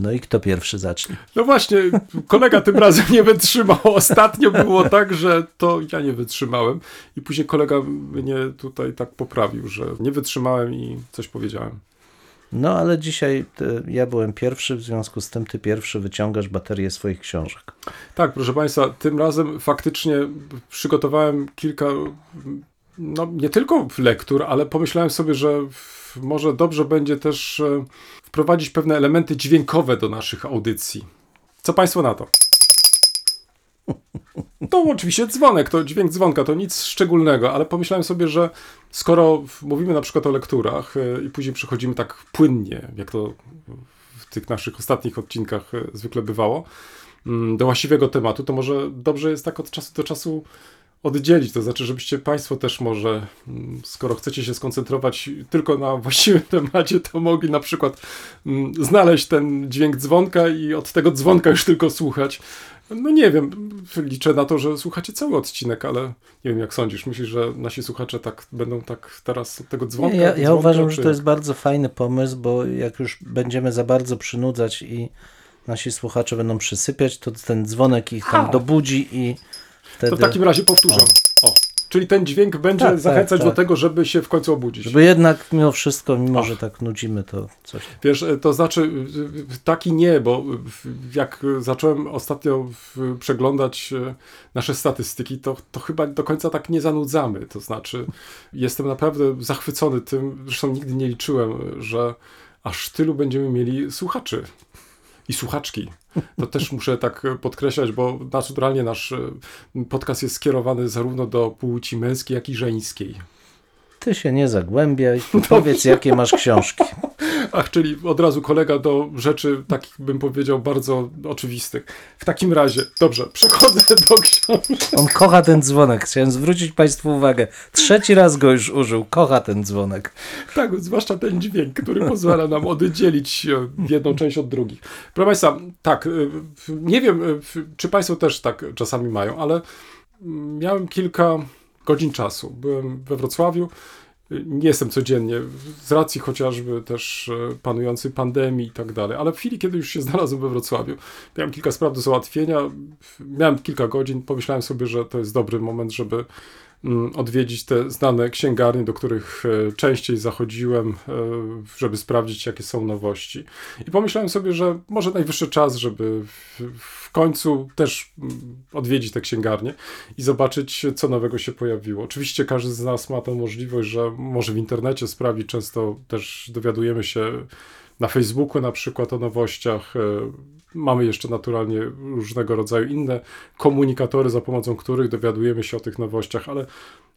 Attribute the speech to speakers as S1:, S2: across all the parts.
S1: No i kto pierwszy zacznie?
S2: No właśnie, kolega tym razem nie wytrzymał. Ostatnio było tak, że to ja nie wytrzymałem i później kolega mnie tutaj tak poprawił, że nie wytrzymałem i coś powiedziałem.
S1: No ale dzisiaj ty, ja byłem pierwszy, w związku z tym ty pierwszy wyciągasz baterię swoich książek.
S2: Tak, proszę Państwa, tym razem faktycznie przygotowałem kilka, no nie tylko lektur, ale pomyślałem sobie, że może dobrze będzie też e, wprowadzić pewne elementy dźwiękowe do naszych audycji. Co Państwo na to? To oczywiście dzwonek, to dźwięk dzwonka, to nic szczególnego, ale pomyślałem sobie, że skoro mówimy na przykład o lekturach e, i później przechodzimy tak płynnie, jak to w tych naszych ostatnich odcinkach e, zwykle bywało, mm, do właściwego tematu, to może dobrze jest tak od czasu do czasu oddzielić. To znaczy, żebyście Państwo też może, mm, skoro chcecie się skoncentrować tylko na właściwym temacie, to mogli na przykład mm, znaleźć ten dźwięk dzwonka i od tego dzwonka już tylko słuchać. No nie wiem, liczę na to, że słuchacie cały odcinek, ale nie wiem jak sądzisz. Myślisz, że nasi słuchacze tak będą tak teraz od tego dzwonka?
S1: Ja, ja
S2: dzwonka,
S1: uważam,
S2: czy...
S1: że to jest bardzo fajny pomysł, bo jak już będziemy za bardzo przynudzać i nasi słuchacze będą przysypiać, to ten dzwonek ich tam dobudzi i wtedy...
S2: To w takim razie powtórzę. O, czyli ten dźwięk będzie
S1: Tak, tak,
S2: zachęcać
S1: tak.
S2: do tego, żeby się w końcu obudzić.
S1: Żeby jednak mimo wszystko, mimo że tak nudzimy, to coś...
S2: Wiesz, to znaczy taki nie, bo jak zacząłem ostatnio przeglądać nasze statystyki, to, to chyba do końca tak nie zanudzamy. To znaczy jestem naprawdę zachwycony tym, zresztą nigdy nie liczyłem, że aż tylu będziemy mieli słuchaczy i słuchaczki. To też muszę tak podkreślać, bo naturalnie nasz podcast jest skierowany zarówno do płci męskiej, jak i żeńskiej.
S1: Ty się nie zagłębiaj, powiedz jakie masz książki.
S2: Ach, czyli od razu kolega do rzeczy, takich bym powiedział, bardzo oczywistych. W takim razie, dobrze, przechodzę do książki.
S1: On kocha ten dzwonek, chciałem zwrócić Państwu uwagę. Trzeci raz go już użył, kocha ten dzwonek.
S2: Tak, zwłaszcza ten dźwięk, który pozwala nam oddzielić jedną część od drugich. Proszę Państwa, tak, nie wiem, czy Państwo też tak czasami mają, ale miałem kilka godzin czasu. Byłem we Wrocławiu, nie jestem codziennie, z racji chociażby też panującej pandemii i tak dalej, ale w chwili, kiedy już się znalazłem we Wrocławiu, miałem kilka spraw do załatwienia, miałem kilka godzin, pomyślałem sobie, że to jest dobry moment, żeby odwiedzić te znane księgarnie, do których częściej zachodziłem, żeby sprawdzić, jakie są nowości. I pomyślałem sobie, że może najwyższy czas, żeby w końcu też odwiedzić te księgarnie i zobaczyć, co nowego się pojawiło. Oczywiście każdy z nas ma tę możliwość, że może w internecie sprawdzić, często też dowiadujemy się na Facebooku na przykład o nowościach. Mamy jeszcze naturalnie różnego rodzaju inne komunikatory, za pomocą których dowiadujemy się o tych nowościach, ale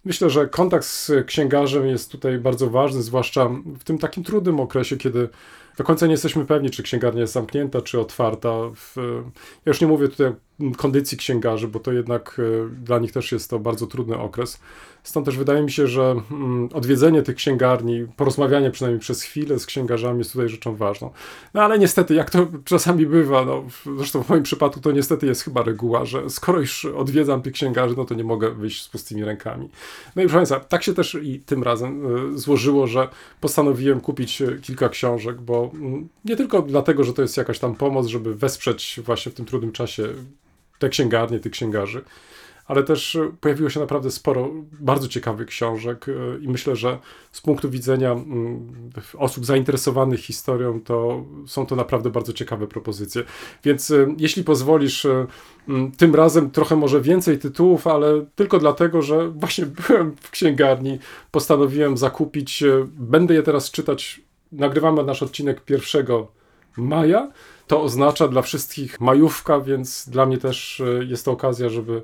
S2: myślę, że kontakt z księgarzem jest tutaj bardzo ważny, zwłaszcza w tym takim trudnym okresie, kiedy do końca nie jesteśmy pewni, czy księgarnia jest zamknięta, czy otwarta. W, ja już nie mówię tutaj kondycji księgarzy, bo to jednak dla nich też jest to bardzo trudny okres. Stąd też wydaje mi się, że odwiedzenie tych księgarni, porozmawianie przynajmniej przez chwilę z księgarzami jest tutaj rzeczą ważną. No ale niestety, jak to czasami bywa, no, zresztą w moim przypadku to niestety jest chyba reguła, że skoro już odwiedzam tych księgarzy, no to nie mogę wyjść z pustymi rękami. No i proszę Państwa, tak się też i tym razem złożyło, że postanowiłem kupić kilka książek, bo nie tylko dlatego, że to jest jakaś tam pomoc, żeby wesprzeć właśnie w tym trudnym czasie te księgarnie, tych księgarzy, ale też pojawiło się naprawdę sporo bardzo ciekawych książek i myślę, że z punktu widzenia osób zainteresowanych historią, to są to naprawdę bardzo ciekawe propozycje. Więc jeśli pozwolisz, tym razem trochę może więcej tytułów, ale tylko dlatego, że właśnie byłem w księgarni, postanowiłem zakupić, będę je teraz czytać, nagrywamy nasz odcinek 1 maja. To oznacza dla wszystkich majówka, więc dla mnie też e, jest to okazja, żeby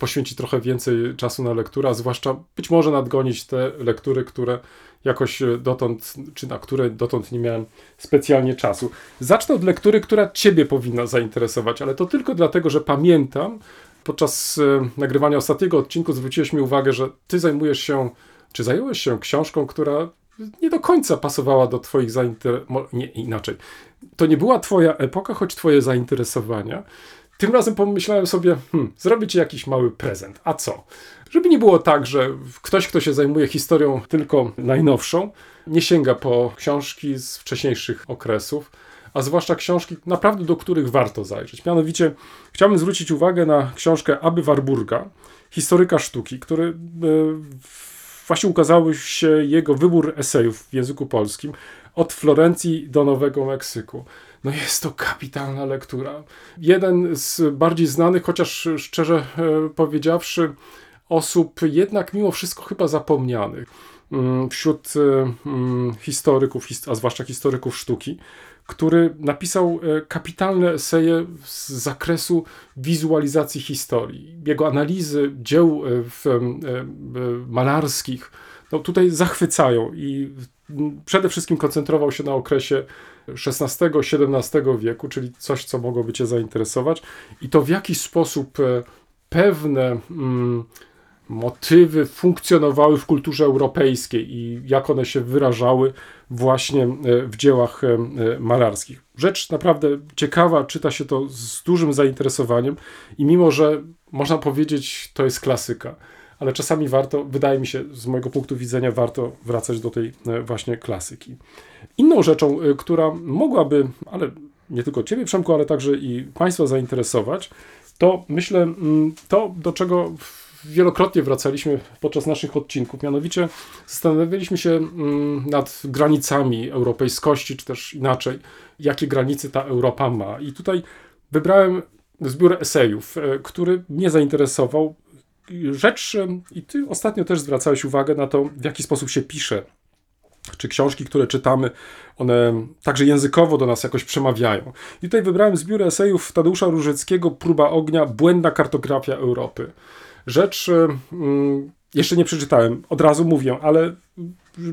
S2: poświęcić trochę więcej czasu na lekturę, a zwłaszcza być może nadgonić te lektury, które jakoś e, dotąd, czy na które dotąd nie miałem specjalnie czasu. Zacznę od lektury, która Ciebie powinna zainteresować, ale to tylko dlatego, że pamiętam, podczas e, nagrywania ostatniego odcinku zwróciłeś mi uwagę, że Ty zajmujesz się, czy zająłeś się książką, która nie do końca pasowała do Twoich zainteresowań. Nie, inaczej. To nie była Twoja epoka, choć Twoje zainteresowania. Tym razem pomyślałem sobie, hmm, zrobię Ci jakiś mały prezent. A co? Żeby nie było tak, że ktoś, kto się zajmuje historią tylko najnowszą, nie sięga po książki z wcześniejszych okresów, a zwłaszcza książki naprawdę, do których warto zajrzeć. Mianowicie chciałbym zwrócić uwagę na książkę Aby Warburga, historyka sztuki, który e, właśnie ukazał się jego wybór esejów w języku polskim od Florencji do Nowego Meksyku. No jest to kapitalna lektura. Jeden z bardziej znanych, chociaż szczerze e, powiedziawszy, osób jednak mimo wszystko chyba zapomnianych mm, wśród e, mm, historyków, a zwłaszcza historyków sztuki, który napisał e, kapitalne eseje z zakresu wizualizacji historii. Jego analizy dzieł malarskich no, tutaj zachwycają i przede wszystkim koncentrował się na okresie XVI-XVII wieku, czyli coś, co mogłoby Cię zainteresować, i to w jaki sposób e, pewne mm, motywy funkcjonowały w kulturze europejskiej i jak one się wyrażały właśnie e, w dziełach e, malarskich. Rzecz naprawdę ciekawa, czyta się to z dużym zainteresowaniem i mimo, że można powiedzieć, to jest klasyka ale czasami warto, wydaje mi się, z mojego punktu widzenia, warto wracać do tej e, właśnie klasyki. Inną rzeczą, e, która mogłaby, ale nie tylko Ciebie, Przemku, ale także i Państwa zainteresować, to myślę mm, to, do czego wielokrotnie wracaliśmy podczas naszych odcinków. Mianowicie zastanawialiśmy się mm, nad granicami europejskości, czy też inaczej, jakie granice ta Europa ma. I tutaj wybrałem zbiór esejów, e, który mnie zainteresował rzecz, i ty ostatnio też zwracałeś uwagę na to, w jaki sposób się pisze. Czy książki, które czytamy, one także językowo do nas jakoś przemawiają. I tutaj wybrałem zbiór esejów Tadeusza Różyckiego Próba ognia, błędna kartografia Europy. Rzecz, jeszcze nie przeczytałem, od razu mówię, ale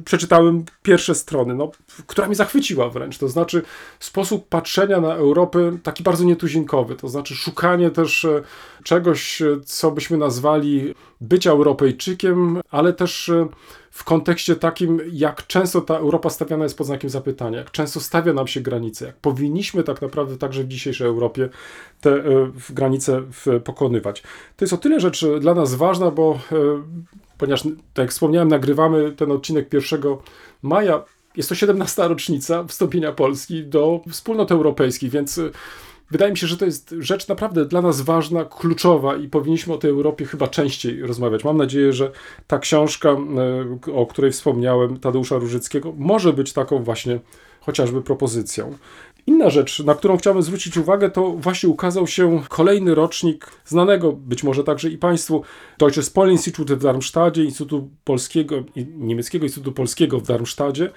S2: przeczytałem pierwsze strony, no, która mnie zachwyciła wręcz. To znaczy sposób patrzenia na Europę taki bardzo nietuzinkowy. To znaczy szukanie też e, czegoś, e, co byśmy nazwali bycia Europejczykiem, ale też e, w kontekście takim, jak często ta Europa stawiana jest pod znakiem zapytania, jak często stawia nam się granice, jak powinniśmy tak naprawdę także w dzisiejszej Europie te granice pokonywać. To jest o tyle rzecz dla nas ważna, bo ponieważ, tak jak wspomniałem, nagrywamy ten odcinek 1 maja. Jest to 17. rocznica wstąpienia Polski do wspólnot europejskich, więc y, wydaje mi się, że to jest rzecz naprawdę dla nas ważna, kluczowa i powinniśmy o tej Europie chyba częściej rozmawiać. Mam nadzieję, że ta książka, y, o której wspomniałem, Tadeusza Różyckiego, może być taką właśnie chociażby propozycją. Inna rzecz, na którą chciałbym zwrócić uwagę, to właśnie ukazał się kolejny rocznik znanego być może także i Państwu Deutsches Polinstitut w Darmstadcie, Instytutu Polskiego, Niemieckiego Instytutu Polskiego w Darmstadcie.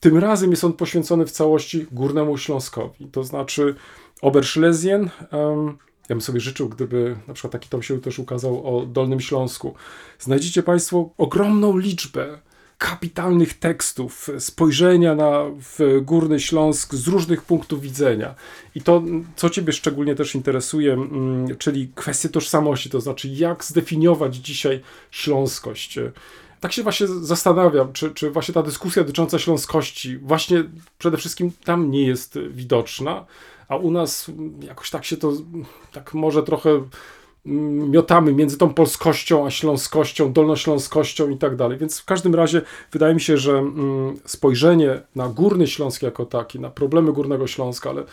S2: Tym razem jest on poświęcony w całości Górnemu Śląskowi, to znaczy Oberschlesien. Um, ja bym sobie życzył, gdyby na przykład taki tom się też ukazał o Dolnym Śląsku. Znajdziecie Państwo ogromną liczbę kapitalnych tekstów, spojrzenia na Górny Śląsk z różnych punktów widzenia. I to, co Ciebie szczególnie też interesuje, mm, czyli kwestie tożsamości, to znaczy jak zdefiniować dzisiaj śląskość. Tak się właśnie zastanawiam, czy, czy właśnie ta dyskusja dotycząca śląskości właśnie przede wszystkim tam nie jest widoczna, a u nas jakoś tak się to tak może trochę miotamy między tą polskością a śląskością, dolnośląskością i tak dalej. Więc w każdym razie wydaje mi się, że mm, spojrzenie na Górny Śląsk jako taki, na problemy Górnego Śląska, ale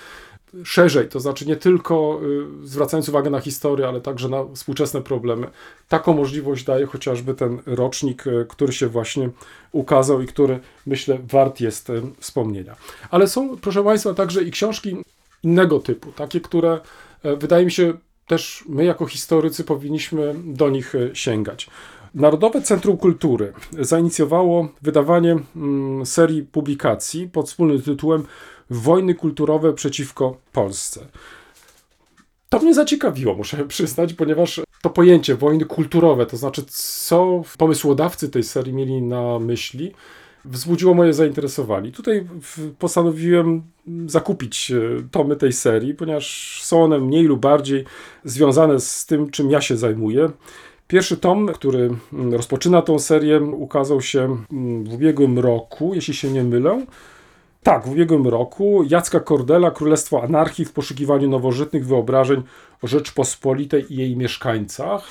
S2: szerzej, to znaczy nie tylko y, zwracając uwagę na historię, ale także na współczesne problemy. Taką możliwość daje chociażby ten rocznik, y, który się właśnie ukazał i który myślę wart jest y, wspomnienia. Ale są, proszę Państwa, także i książki innego typu, takie, które wydaje mi się też my jako historycy powinniśmy do nich e, sięgać. Narodowe Centrum Kultury zainicjowało wydawanie mm, serii publikacji pod wspólnym tytułem wojny kulturowe przeciwko Polsce. To mnie zaciekawiło, muszę przyznać, ponieważ to pojęcie wojny kulturowe, to znaczy co pomysłodawcy tej serii mieli na myśli, wzbudziło moje zainteresowanie. Tutaj postanowiłem zakupić e, tomy tej serii, ponieważ są one mniej lub bardziej związane z tym, czym ja się zajmuję. Pierwszy tom, który mm, rozpoczyna tą serię, ukazał się mm, w ubiegłym roku, jeśli się nie mylę. Tak, w ubiegłym roku Jacka Kordela, Królestwo Anarchii w poszukiwaniu nowożytnych wyobrażeń o Rzeczpospolitej i jej mieszkańcach.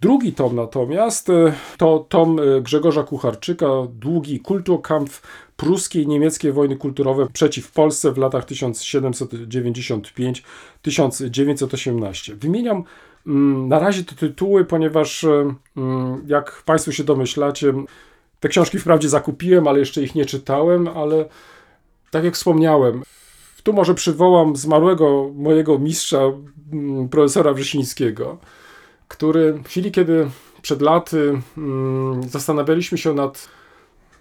S2: Drugi tom natomiast e, to tom e, Grzegorza Kucharczyka, Długi Kulturkampf pruskie i niemieckie wojny kulturowe przeciw Polsce w latach 1795-1918. Wymieniam mm, na razie te tytuły, ponieważ e, mm, jak Państwo się domyślacie, te książki wprawdzie zakupiłem, ale jeszcze ich nie czytałem, ale tak jak wspomniałem, tu może przywołam zmarłego mojego mistrza, mm, profesora Wrzesińskiego, który w chwili, kiedy przed laty mm, zastanawialiśmy się nad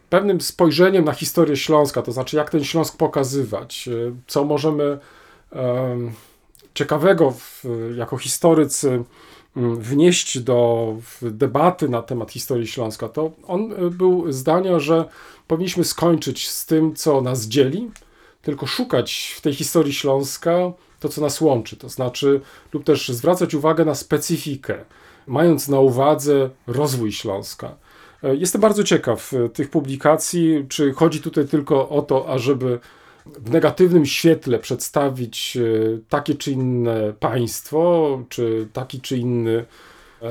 S2: pewnym spojrzeniem na historię Śląska, to znaczy jak ten Śląsk pokazywać, y, co możemy ciekawego w, jako historycy mm, wnieść do debaty na temat historii Śląska, to on y, był zdania, że powinniśmy skończyć z tym, co nas dzieli, tylko szukać w tej historii Śląska to, co nas łączy, to znaczy, lub też zwracać uwagę na specyfikę, mając na uwadze rozwój Śląska. E, jestem bardzo ciekaw e, tych publikacji, czy chodzi tutaj tylko o to, ażeby w negatywnym świetle przedstawić e, takie czy inne państwo, czy taki czy inny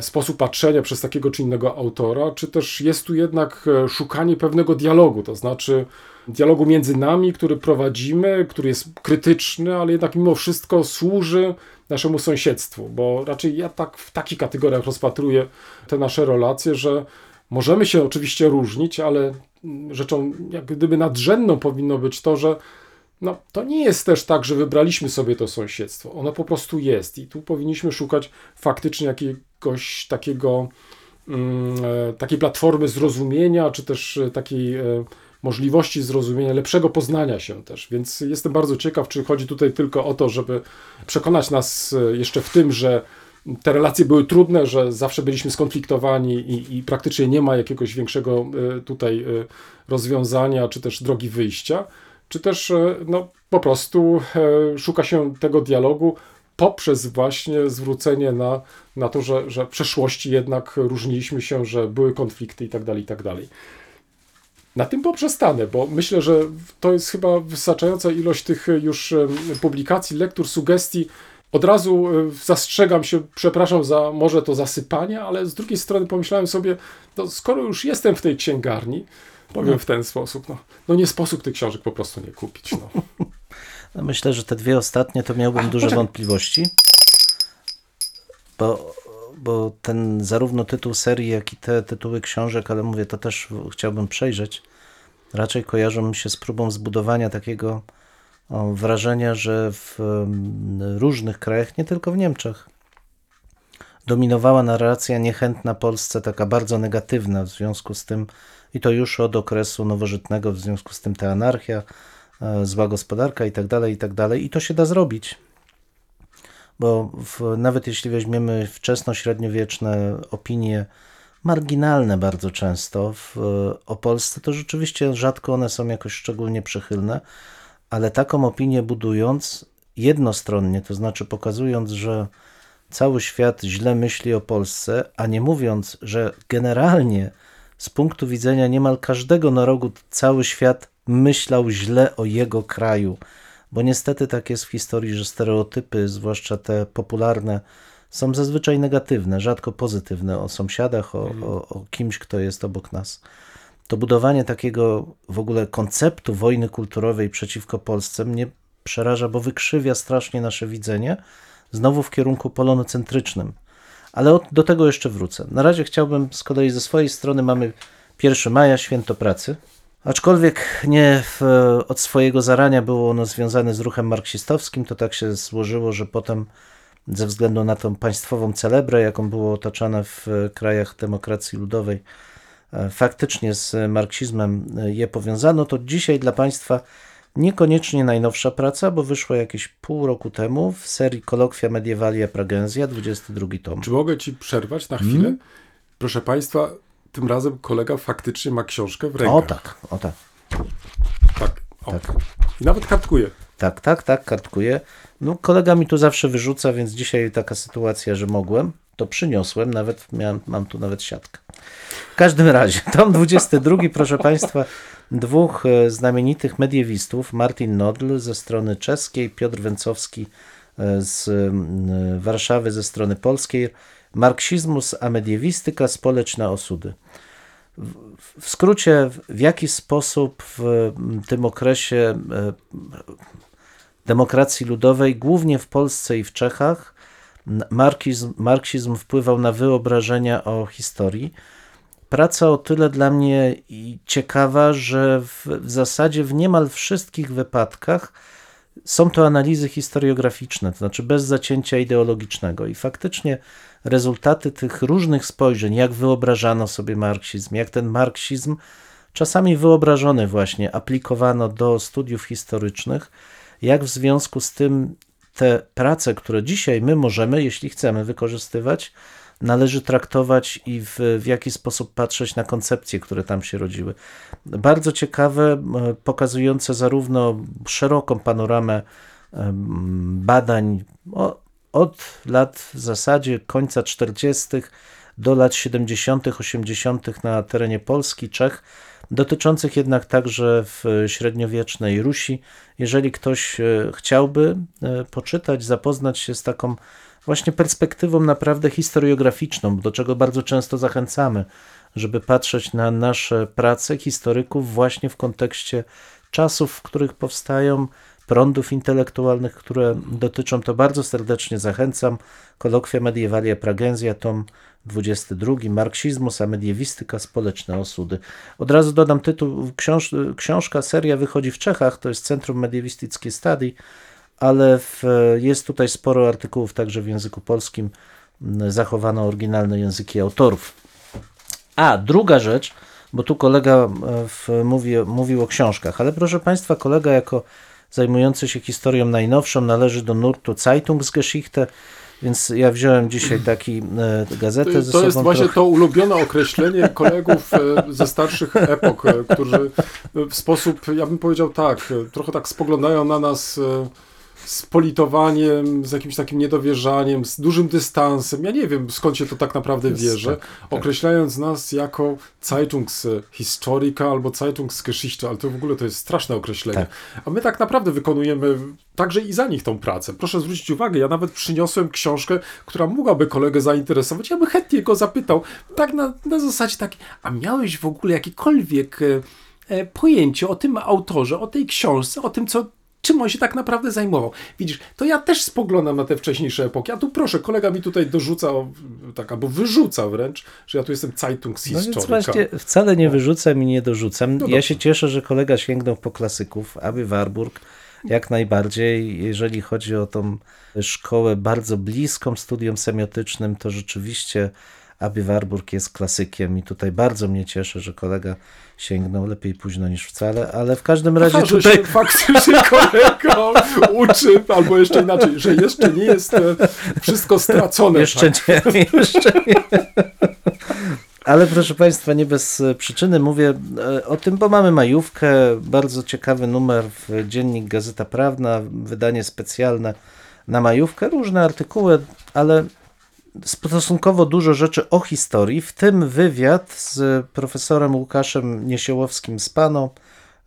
S2: sposób patrzenia przez takiego czy innego autora, czy też jest tu jednak szukanie pewnego dialogu, to znaczy dialogu między nami, który prowadzimy, który jest krytyczny, ale jednak mimo wszystko służy naszemu sąsiedztwu, bo raczej ja tak w takich kategoriach rozpatruję te nasze relacje, że możemy się oczywiście różnić, ale rzeczą jak gdyby nadrzędną powinno być to, że no, to nie jest też tak, że wybraliśmy sobie to sąsiedztwo. Ono po prostu jest i tu powinniśmy szukać faktycznie jakiegoś takiego, mm, e, takiej platformy zrozumienia, czy też e, takiej e, możliwości zrozumienia, lepszego poznania się też. Więc jestem bardzo ciekaw, czy chodzi tutaj tylko o to, żeby przekonać nas jeszcze w tym, że te relacje były trudne, że zawsze byliśmy skonfliktowani i, i praktycznie nie ma jakiegoś większego tutaj rozwiązania, czy też drogi wyjścia, czy też no, po prostu szuka się tego dialogu poprzez właśnie zwrócenie na, na to, że, że w przeszłości jednak różniliśmy się, że były konflikty itd., tak itd. Tak na tym poprzestanę, bo myślę, że to jest chyba wystarczająca ilość tych już publikacji, lektur, sugestii. Od razu e, zastrzegam się, przepraszam za może to zasypanie, ale z drugiej strony pomyślałem sobie, no skoro już jestem w tej księgarni, powiem no. w ten sposób, no, no nie sposób tych książek po prostu nie kupić. No.
S1: no myślę, że te dwie ostatnie to miałbym A, duże poczekaj. wątpliwości, bo bo ten zarówno tytuł serii, jak i te tytuły książek, ale mówię, to też chciałbym przejrzeć, raczej kojarzą mi się z próbą zbudowania takiego o, wrażenia, że w różnych krajach, nie tylko w Niemczech, dominowała narracja niechętna Polsce, taka bardzo negatywna w związku z tym, i to już od okresu nowożytnego, w związku z tym ta anarchia, e, zła gospodarka i tak dalej, i tak dalej. I to się da zrobić bo w, nawet jeśli weźmiemy wczesno-średniowieczne opinie, marginalne bardzo często w, o Polsce, to rzeczywiście rzadko one są jakoś szczególnie przychylne, ale taką opinię budując jednostronnie, to znaczy pokazując, że cały świat źle myśli o Polsce, a nie mówiąc, że generalnie z punktu widzenia niemal każdego narodu cały świat myślał źle o jego kraju, bo niestety tak jest w historii, że stereotypy, zwłaszcza te popularne, są zazwyczaj negatywne, rzadko pozytywne o sąsiadach, o, mhm. o, o kimś, kto jest obok nas. To budowanie takiego w ogóle konceptu wojny kulturowej przeciwko Polsce mnie przeraża, bo wykrzywia strasznie nasze widzenie, znowu w kierunku polonocentrycznym. Ale do tego jeszcze wrócę. Na razie chciałbym z kolei ze swojej strony mamy 1 maja, święto pracy. Aczkolwiek nie w, od swojego zarania było ono związane z ruchem marksistowskim, to tak się złożyło, że potem ze względu na tą państwową celebrę, jaką było otaczane w krajach demokracji ludowej, e, faktycznie z marksizmem je powiązano, to dzisiaj dla Państwa Niekoniecznie najnowsza praca, bo wyszła jakieś pół roku temu w serii Kolokwia Medievalia Pragenzja, 22 tom.
S2: Czy mogę ci przerwać na chwilę?
S1: Mhm.
S2: Proszę państwa, tym razem kolega faktycznie ma książkę w rękach.
S1: O tak, o tak,
S2: tak. O.
S1: tak.
S2: I nawet kartkuje.
S1: Tak, tak, tak, kartkuję. No, kolega mi tu zawsze wyrzuca, więc dzisiaj taka sytuacja, że mogłem, to przyniosłem, nawet miałem, mam tu nawet siatkę. W każdym razie, tom 22, proszę Państwa, dwóch e, znamienitych mediewistów, Martin Nodl ze strony czeskiej, Piotr Węcowski e, z mm, Warszawy ze strony polskiej, Marksizmus a mediewistyka, społeczne osudy. W skrócie, w jaki sposób w tym okresie e, demokracji ludowej, głównie w Polsce i w Czechach, marksizm, marksizm wpływał na wyobrażenia o historii. Praca o tyle dla mnie ciekawa, że w, w zasadzie w niemal wszystkich wypadkach są to analizy historiograficzne, to znaczy bez zacięcia ideologicznego. I faktycznie rezultaty tych różnych spojrzeń, jak wyobrażano sobie marksizm, jak ten marksizm, czasami wyobrażony właśnie, aplikowano do studiów historycznych, jak w związku z tym te prace, które dzisiaj my możemy, jeśli chcemy wykorzystywać, należy traktować i w, w jaki sposób patrzeć na koncepcje, które tam się rodziły. Bardzo ciekawe, e, pokazujące zarówno szeroką panoramę badań od lat w zasadzie końca 40. do lat 70., 80. na terenie Polski, Czech, dotyczących jednak także w średniowiecznej Rusi. Jeżeli ktoś e, chciałby e, poczytać, zapoznać się z taką właśnie perspektywą naprawdę historiograficzną, do czego bardzo często zachęcamy, żeby patrzeć na nasze prace historyków właśnie w kontekście czasów, w których powstają prądów intelektualnych, które dotyczą, to bardzo serdecznie zachęcam. Kolokwia Medievalia Pragenzja, tom 22, Marksizmus a mediewistyka, społeczne osudy. Od razu dodam tytuł, książ książka, seria wychodzi w Czechach, to jest Centrum Mediewistickie Study, ale w, jest tutaj sporo artykułów także w języku polskim, zachowano oryginalne języki autorów. A, druga rzecz, bo tu kolega e, w, mówi, mówił o książkach, ale proszę Państwa, kolega jako zajmujący się historią najnowszą należy do nurtu Zeitungsgeschichte, więc ja wziąłem dzisiaj taki e, gazetę
S2: to,
S1: ze
S2: to jest właśnie
S1: trochę.
S2: to ulubione określenie kolegów e, ze starszych epok, e, którzy w sposób, ja bym powiedział tak, e, trochę tak spoglądają na nas e, z politowaniem, z jakimś takim niedowierzaniem, z dużym dystansem. Ja nie wiem, skąd się to tak naprawdę
S1: Jest,
S2: bierze,
S1: tak,
S2: określając nas jako Zeitungshistoriker albo Zeitungsgeschichte, ale to w ogóle to jest straszne określenie.
S1: Tak.
S2: A my tak naprawdę wykonujemy także i za nich tą pracę. Proszę zwrócić uwagę, ja nawet przyniosłem książkę, która mogłaby kolegę zainteresować. Ja bym chętnie go zapytał, tak na, na zasadzie takiej, a miałeś w ogóle jakiekolwiek e, e, pojęcie o tym autorze, o tej książce, o tym, co czym on się tak naprawdę zajmował. Widzisz, to ja też spoglądam na te wcześniejsze epoki. A tu proszę, kolega mi tutaj dorzuca, tak, albo wyrzuca wręcz, że ja tu jestem
S1: No
S2: Zeitungshistoryka.
S1: właśnie wcale nie wyrzucam i nie dorzucam.
S2: No
S1: ja się cieszę, że kolega sięgnął po klasyków, aby Warburg jak najbardziej. Jeżeli chodzi o tą szkołę bardzo bliską studiom semiotycznym, to rzeczywiście Aby Warburg jest klasykiem i tutaj bardzo mnie cieszy, że kolega sięgnął lepiej późno niż wcale, ale w każdym razie
S2: Aha, że
S1: tutaj...
S2: się faktycznie kolega uczy, albo jeszcze inaczej, że jeszcze nie jest e, wszystko stracone.
S1: Jeszcze
S2: tak?
S1: nie, jeszcze nie. Ale proszę Państwa, nie bez e, przyczyny mówię e, o tym, bo mamy majówkę, bardzo ciekawy numer w dziennik Gazeta Prawna, wydanie specjalne na majówkę, różne artykuły, ale stosunkowo dużo rzeczy o historii, w tym wywiad z profesorem Łukaszem Niesiołowskim z Pano,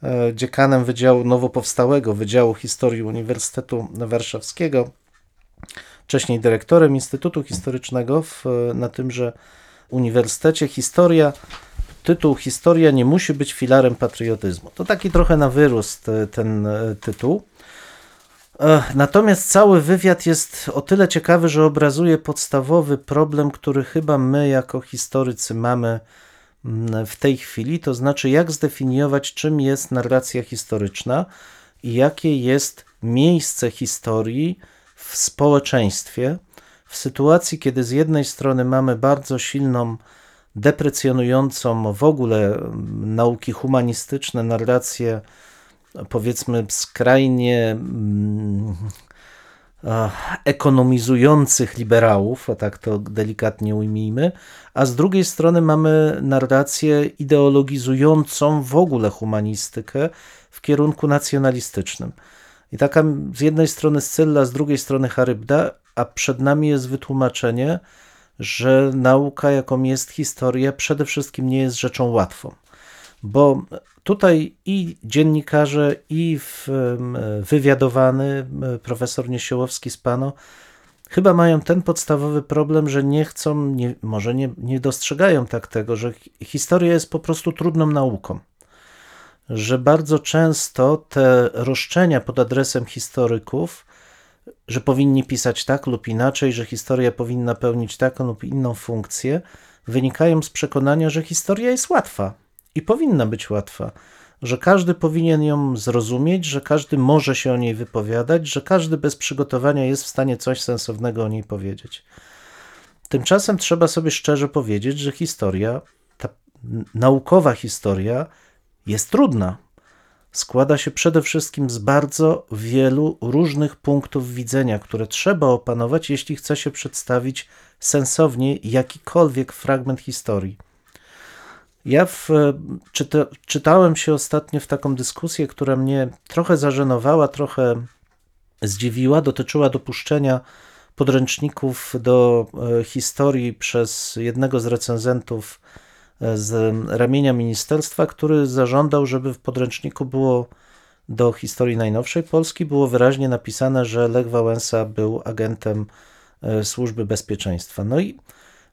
S1: e, dziekanem Wydziału Nowopowstałego Wydziału Historii Uniwersytetu Warszawskiego, wcześniej dyrektorem Instytutu Historycznego w, na tymże Uniwersytecie. Historia, tytuł Historia nie musi być filarem patriotyzmu. To taki trochę na wyrost e, ten e, tytuł. Natomiast cały wywiad jest o tyle ciekawy, że obrazuje podstawowy problem, który chyba my jako historycy mamy mm, w tej chwili, to znaczy jak zdefiniować, czym jest narracja historyczna i jakie jest miejsce historii w społeczeństwie, w sytuacji, kiedy z jednej strony mamy bardzo silną, deprecjonującą w ogóle mm, nauki humanistyczne narrację powiedzmy skrajnie mm, ekonomizujących liberałów, a tak to delikatnie ujmijmy, a z drugiej strony mamy narrację ideologizującą w ogóle humanistykę w kierunku nacjonalistycznym. I taka z jednej strony Scylla, z drugiej strony Charybda, a przed nami jest wytłumaczenie, że nauka, jaką jest historia, przede wszystkim nie jest rzeczą łatwą. Bo tutaj i dziennikarze, i wywiadowany profesor Niesiołowski z Pano chyba mają ten podstawowy problem, że nie chcą, nie, może nie, nie dostrzegają tak tego, że historia jest po prostu trudną nauką. Że bardzo często te roszczenia pod adresem historyków, że powinni pisać tak lub inaczej, że historia powinna pełnić taką lub inną funkcję, wynikają z przekonania, że historia jest łatwa i powinna być łatwa, że każdy powinien ją zrozumieć, że każdy może się o niej wypowiadać, że każdy bez przygotowania jest w stanie coś sensownego o niej powiedzieć. Tymczasem trzeba sobie szczerze powiedzieć, że historia, ta naukowa historia jest trudna. Składa się przede wszystkim z bardzo wielu różnych punktów widzenia, które trzeba opanować, jeśli chce się przedstawić sensownie jakikolwiek fragment historii. Ja w, czyta, czytałem się ostatnio w taką dyskusję, która mnie trochę zażenowała, trochę zdziwiła. Dotyczyła dopuszczenia podręczników do e, historii przez jednego z recenzentów e, z ramienia ministerstwa, który zażądał, żeby w podręczniku było do historii najnowszej Polski było wyraźnie napisane, że Lech Wałęsa był agentem e, służby bezpieczeństwa. No i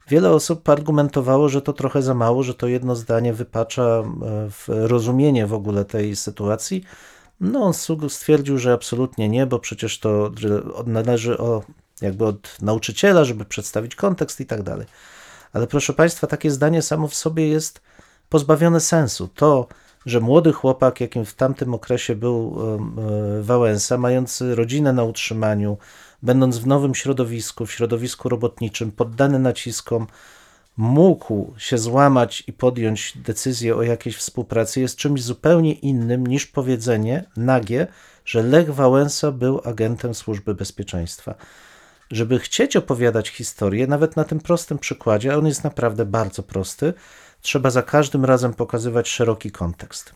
S1: Wiele osób argumentowało, że to trochę za mało, że to jedno zdanie wypacza e, w rozumienie w ogóle tej sytuacji. No, on stwierdził, że absolutnie nie, bo przecież to należy o, jakby od nauczyciela, żeby przedstawić kontekst i tak dalej. Ale proszę Państwa, takie zdanie samo w sobie jest pozbawione sensu. To, że młody chłopak, jakim w tamtym okresie był e, Wałęsa, mający rodzinę na utrzymaniu, będąc w nowym środowisku, w środowisku robotniczym, poddany naciskom, mógł się złamać i podjąć decyzję o jakiejś współpracy, jest czymś zupełnie innym niż powiedzenie nagie, że Lech Wałęsa był agentem służby bezpieczeństwa. Żeby chcieć opowiadać historię, nawet na tym prostym przykładzie, a on jest naprawdę bardzo prosty, trzeba za każdym razem pokazywać szeroki kontekst.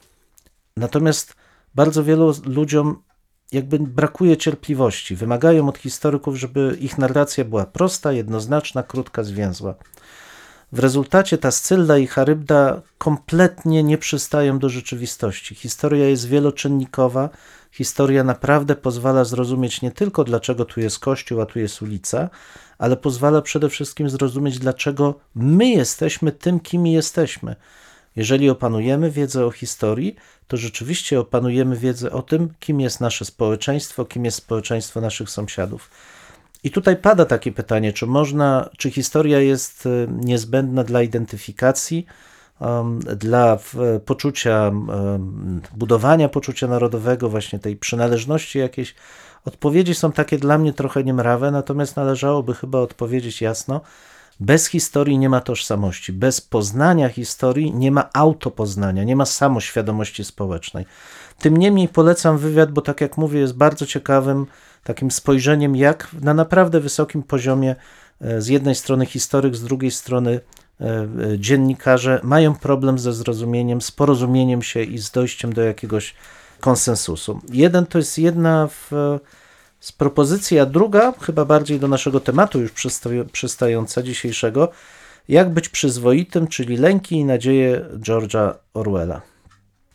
S1: Natomiast bardzo wielu ludziom jakby brakuje cierpliwości. Wymagają od historyków, żeby ich narracja była prosta, jednoznaczna, krótka, zwięzła. W rezultacie ta Scylla i Charybda kompletnie nie przystają do rzeczywistości. Historia jest wieloczynnikowa. Historia naprawdę pozwala zrozumieć nie tylko dlaczego tu jest kościół, a tu jest ulica, ale pozwala przede wszystkim zrozumieć, dlaczego my jesteśmy tym, kim jesteśmy. Jeżeli opanujemy wiedzę o historii, to rzeczywiście opanujemy wiedzę o tym, kim jest nasze społeczeństwo, kim jest społeczeństwo naszych sąsiadów. I tutaj pada takie pytanie, czy można, czy historia jest y, niezbędna dla identyfikacji, um, dla poczucia, um, budowania poczucia narodowego, właśnie tej przynależności jakiejś. Odpowiedzi są takie dla mnie trochę niemrawe, natomiast należałoby chyba odpowiedzieć jasno, bez historii nie ma tożsamości, bez poznania historii nie ma autopoznania, nie ma samoświadomości społecznej. Tym niemniej polecam wywiad, bo tak jak mówię, jest bardzo ciekawym takim spojrzeniem, jak na naprawdę wysokim poziomie e, z jednej strony historyk, z drugiej strony e, e, dziennikarze mają problem ze zrozumieniem, z porozumieniem się i z dojściem do jakiegoś konsensusu. Jeden to jest jedna w z propozycji, a druga, chyba bardziej do naszego tematu już przystająca dzisiejszego, jak być przyzwoitym, czyli lęki i nadzieje George'a Orwella.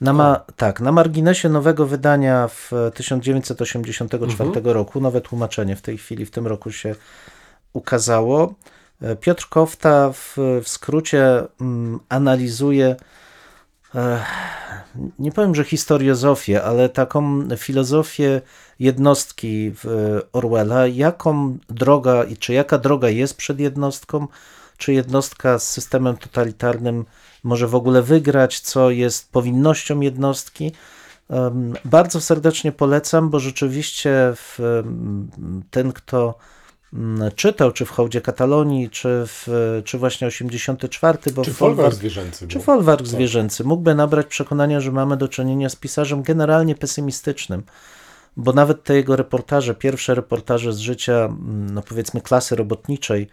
S1: Na ma, tak, na marginesie nowego wydania w 1984 mhm. roku, nowe tłumaczenie w tej chwili, w tym roku się ukazało. Piotr Kofta w, w skrócie mm, analizuje nie powiem, że historiozofię, ale taką filozofię jednostki Orwella, jaką droga i czy jaka droga jest przed jednostką, czy jednostka z systemem totalitarnym może w ogóle wygrać, co jest powinnością jednostki. Bardzo serdecznie polecam, bo rzeczywiście ten, kto czytał, czy w Hołdzie Katalonii, czy, w, czy właśnie 84, bo
S2: Czy folwark zwierzęcy?
S1: czy folwark
S2: Tak.
S1: zwierzęcy mógłby nabrać przekonania, że mamy do czynienia z pisarzem generalnie pesymistycznym, bo nawet te jego reportaże, pierwsze reportaże z życia, mm, no powiedzmy, klasy robotniczej y,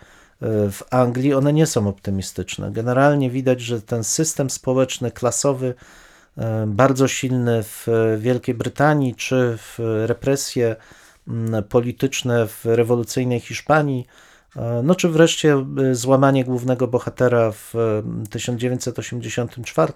S1: w Anglii, one nie są optymistyczne. Generalnie widać, że ten system społeczny, klasowy, y, bardzo silny w Wielkiej Brytanii, czy w represje mm, polityczne w rewolucyjnej Hiszpanii, e, no czy wreszcie y, złamanie głównego bohatera w y, 1984,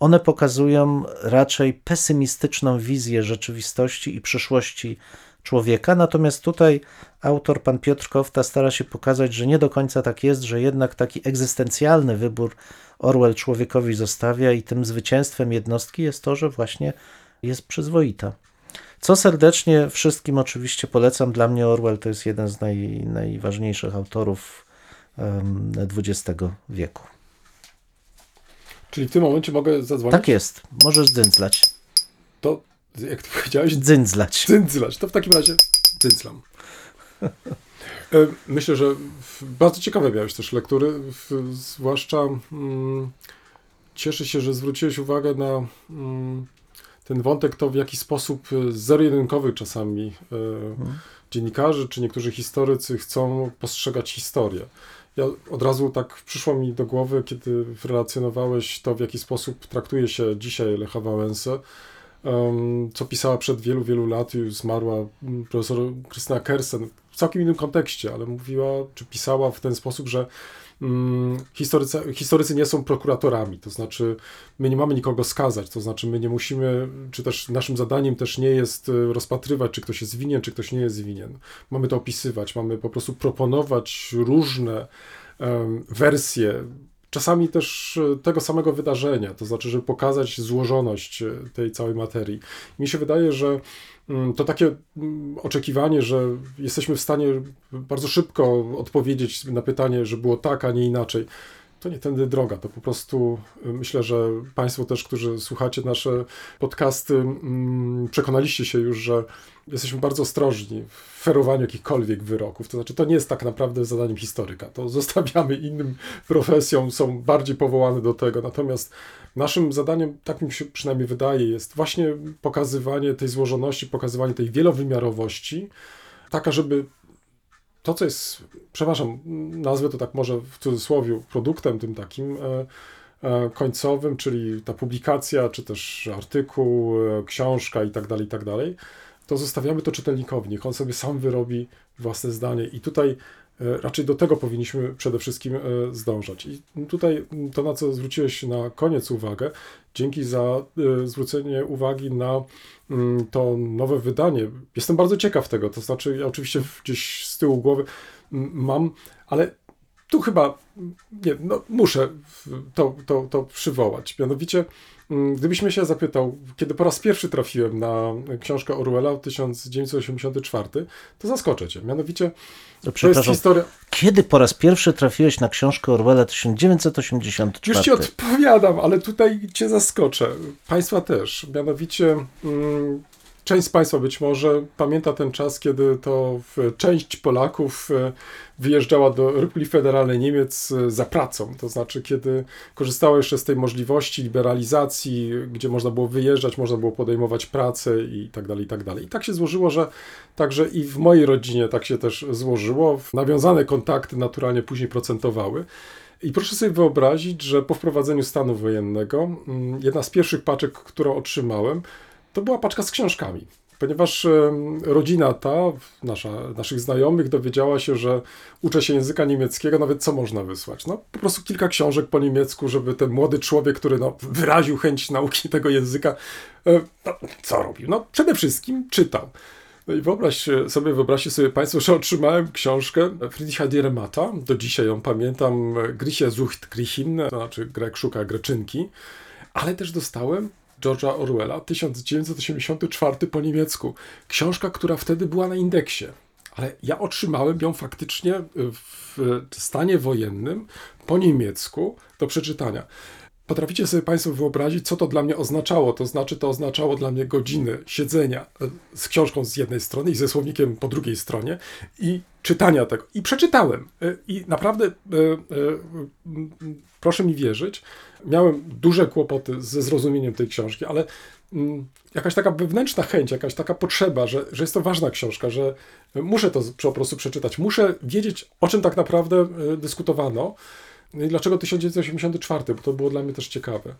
S1: one pokazują raczej pesymistyczną wizję rzeczywistości i przyszłości człowieka. Natomiast tutaj autor, pan Piotr Kofta, stara się pokazać, że nie do końca tak jest, że jednak taki egzystencjalny wybór Orwell człowiekowi zostawia i tym zwycięstwem jednostki jest to, że właśnie jest przyzwoita. Co serdecznie wszystkim oczywiście polecam. Dla mnie Orwell to jest jeden z naj, najważniejszych autorów XX wieku.
S2: Czyli w tym momencie mogę zadzwonić?
S1: Tak jest, możesz dzyndzlać.
S2: To, jak ty powiedziałeś,
S1: Dzyndzlać.
S2: Dzyndzlać. To w takim razie dzyndzlam. E, Myślę, że bardzo ciekawe miałeś też lektury, zwłaszcza mm, cieszę się, że zwróciłeś uwagę na mm, ten wątek, to w jaki sposób e, zero-jedynkowy czasami e, dziennikarze czy niektórzy historycy chcą postrzegać historię. Ja od razu tak przyszło mi do głowy, kiedy relacjonowałeś to, w jaki sposób traktuje się dzisiaj Lecha Wałęsę, co pisała przed wielu, wielu lat, już zmarła mm, profesor Krystyna Kersen, w całkiem innym kontekście, ale mówiła, czy pisała w ten sposób, że historycy, historycy nie są prokuratorami, to znaczy my nie mamy nikogo skazać, to znaczy my nie musimy, czy też naszym zadaniem też nie jest e, rozpatrywać, czy ktoś jest winien, czy ktoś nie jest winien. Mamy to opisywać, mamy po prostu proponować różne em, wersje, czasami też e, tego samego wydarzenia, to znaczy, żeby pokazać złożoność e, tej całej materii. Mi się wydaje, że mm, to takie mm, oczekiwanie, że jesteśmy w stanie bardzo szybko odpowiedzieć na pytanie, że było tak, a nie inaczej. To nie tędy droga, to po prostu y, myślę, że Państwo też, którzy słuchacie nasze podcasty, mm, przekonaliście się już, że jesteśmy bardzo ostrożni w ferowaniu jakichkolwiek wyroków. To znaczy, to nie jest tak naprawdę zadaniem historyka. To zostawiamy innym profesjom, są bardziej powołane do tego. Natomiast naszym zadaniem, tak mi się przynajmniej wydaje, jest właśnie pokazywanie tej złożoności, pokazywanie tej wielowymiarowości, taka, żeby to, co jest, przepraszam, nazwę to tak może w cudzysłowie, produktem tym takim e, e, końcowym, czyli ta publikacja, czy też artykuł, e, książka i tak dalej, i tak dalej, to zostawiamy to czytelnikowi, niech on sobie sam wyrobi własne zdanie. I tutaj raczej do tego powinniśmy przede wszystkim e, zdążać. I tutaj to, na co zwróciłeś na koniec uwagę, dzięki za e, zwrócenie uwagi na mm, to nowe wydanie. Jestem bardzo ciekaw tego, to znaczy ja oczywiście gdzieś z tyłu głowy mm, mam, ale tu chyba mm, nie, no, muszę to, to, to przywołać. Mianowicie, mm, gdybyś mnie się zapytał, kiedy po raz pierwszy trafiłem na książkę Orwella 1984, to zaskoczę cię. Mianowicie, to jest historia.
S1: kiedy po raz pierwszy trafiłeś na książkę Orwella 1984?
S2: Już ci odpowiadam, ale tutaj cię zaskoczę. Państwa też. Mianowicie mm, część z Państwa być może pamięta ten czas, kiedy to część Polaków e, wyjeżdżała do Republiki Federalnej Niemiec e, za pracą. To znaczy, kiedy korzystała jeszcze z tej możliwości liberalizacji, gdzie można było wyjeżdżać, można było podejmować pracę i tak dalej, i tak dalej. I tak się złożyło, że także i w mojej rodzinie tak się też złożyło. Nawiązane kontakty naturalnie później procentowały. I proszę sobie wyobrazić, że po wprowadzeniu stanu wojennego mm, jedna z pierwszych paczek, którą otrzymałem, to była paczka z książkami. Ponieważ rodzina ta, nasza, naszych znajomych, dowiedziała się, że uczę się języka niemieckiego, nawet co można wysłać? No, po prostu kilka książek po niemiecku, żeby ten młody człowiek, który no, wyraził chęć nauki tego języka, e, no, co robił? No, przede wszystkim czytał. No i wyobraź sobie, wyobraźcie sobie Państwo, że otrzymałem książkę Friedricha Dieremata, do dzisiaj ją pamiętam, Grieche sucht Griechin, to znaczy Grek szuka Greczynki, ale też dostałem George'a Orwella 1984 po niemiecku. Książka, która wtedy była na indeksie. Ale ja otrzymałem ją faktycznie w stanie wojennym po niemiecku do przeczytania. Potraficie sobie Państwo wyobrazić, co to dla mnie oznaczało? To znaczy, to oznaczało dla mnie godziny siedzenia e, z książką z jednej strony i ze słownikiem po drugiej stronie i czytania tego. I przeczytałem. E, I naprawdę, proszę mi wierzyć, miałem duże kłopoty ze zrozumieniem tej książki, ale mm, jakaś taka wewnętrzna chęć, jakaś taka potrzeba, że, że jest to ważna książka, że muszę to po prostu przeczytać, muszę wiedzieć, o czym tak naprawdę dyskutowano. No i dlaczego 1984? Bo to było dla mnie też ciekawe.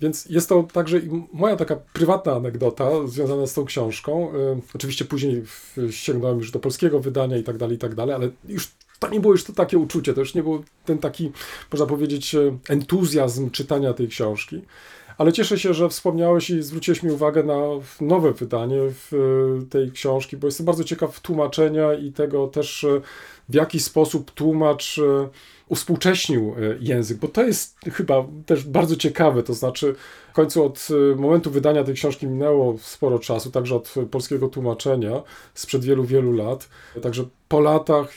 S2: Więc jest to także moja taka prywatna anegdota związana z tą książką. Y, oczywiście później sięgnąłem już do polskiego wydania i tak dalej, i tak dalej, ale już to nie było już to takie uczucie, to już nie był ten taki, można powiedzieć, y, entuzjazm czytania tej książki. Ale cieszę się, że wspomniałeś i zwróciłeś mi uwagę na nowe wydanie y, tej książki, bo jestem bardzo ciekaw tłumaczenia i tego też, w jaki sposób tłumacz uspółcześnił e, język, bo to jest chyba też bardzo ciekawe, to znaczy w końcu od e, momentu wydania tej książki minęło sporo czasu, także od polskiego tłumaczenia sprzed wielu, wielu lat, także po latach